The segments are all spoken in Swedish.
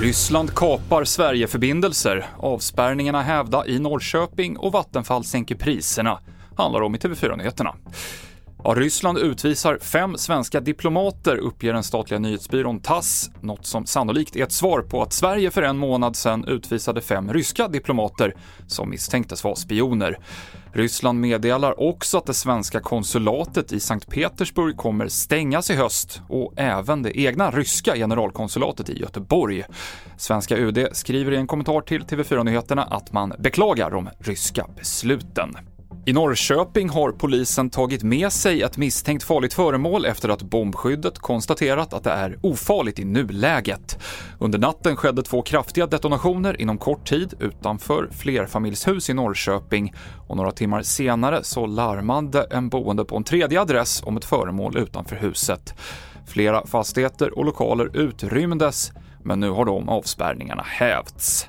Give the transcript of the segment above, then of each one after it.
Ryssland kapar Sverigeförbindelser, avspärrningarna hävda i Norrköping och Vattenfall sänker priserna, handlar om i TV4-nyheterna. Ja, Ryssland utvisar fem svenska diplomater, uppger den statliga nyhetsbyrån TASS, något som sannolikt är ett svar på att Sverige för en månad sedan utvisade fem ryska diplomater som misstänktes vara spioner. Ryssland meddelar också att det svenska konsulatet i Sankt Petersburg kommer stängas i höst och även det egna ryska generalkonsulatet i Göteborg. Svenska UD skriver i en kommentar till TV4 Nyheterna att man beklagar de ryska besluten. I Norrköping har polisen tagit med sig ett misstänkt farligt föremål efter att bombskyddet konstaterat att det är ofarligt i nuläget. Under natten skedde två kraftiga detonationer inom kort tid utanför flerfamiljshus i Norrköping och några timmar senare så larmade en boende på en tredje adress om ett föremål utanför huset. Flera fastigheter och lokaler utrymdes, men nu har de avspärrningarna hävts.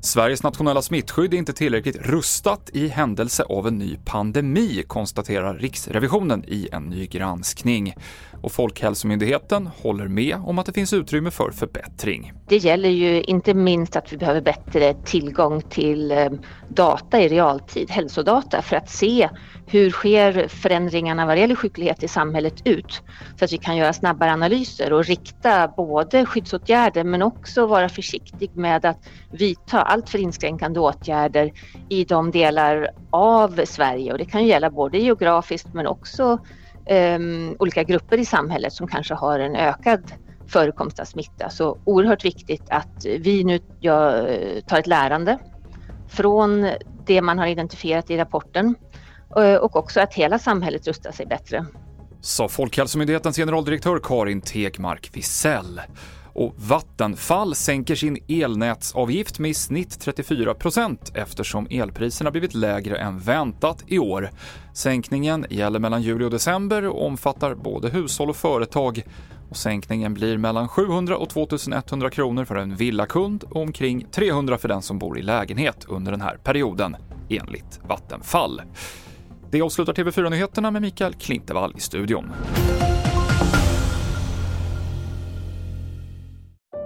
Sveriges nationella smittskydd är inte tillräckligt rustat i händelse av en ny pandemi, konstaterar Riksrevisionen i en ny granskning. Och Folkhälsomyndigheten håller med om att det finns utrymme för förbättring. Det gäller ju inte minst att vi behöver bättre tillgång till eh, data i realtid, hälsodata, för att se hur sker förändringarna vad gäller sjuklighet i samhället ut? Så att vi kan göra snabbare analyser och rikta både skyddsåtgärder men också vara försiktig med att vidta alltför inskränkande åtgärder i de delar av Sverige och det kan gälla både geografiskt men också um, olika grupper i samhället som kanske har en ökad förekomst av smitta. Så oerhört viktigt att vi nu gör, tar ett lärande från det man har identifierat i rapporten eh, och också att hela samhället rustar sig bättre. Sa Folkhälsomyndighetens generaldirektör Karin Tegmark Wisell. Och Vattenfall sänker sin elnätsavgift med i snitt 34% eftersom elpriserna blivit lägre än väntat i år. Sänkningen gäller mellan juli och december och omfattar både hushåll och företag. Och sänkningen blir mellan 700 och 2100 kronor för en villakund och omkring 300 för den som bor i lägenhet under den här perioden, enligt Vattenfall. Det avslutar TV4-nyheterna med Mikael Klintevall i studion.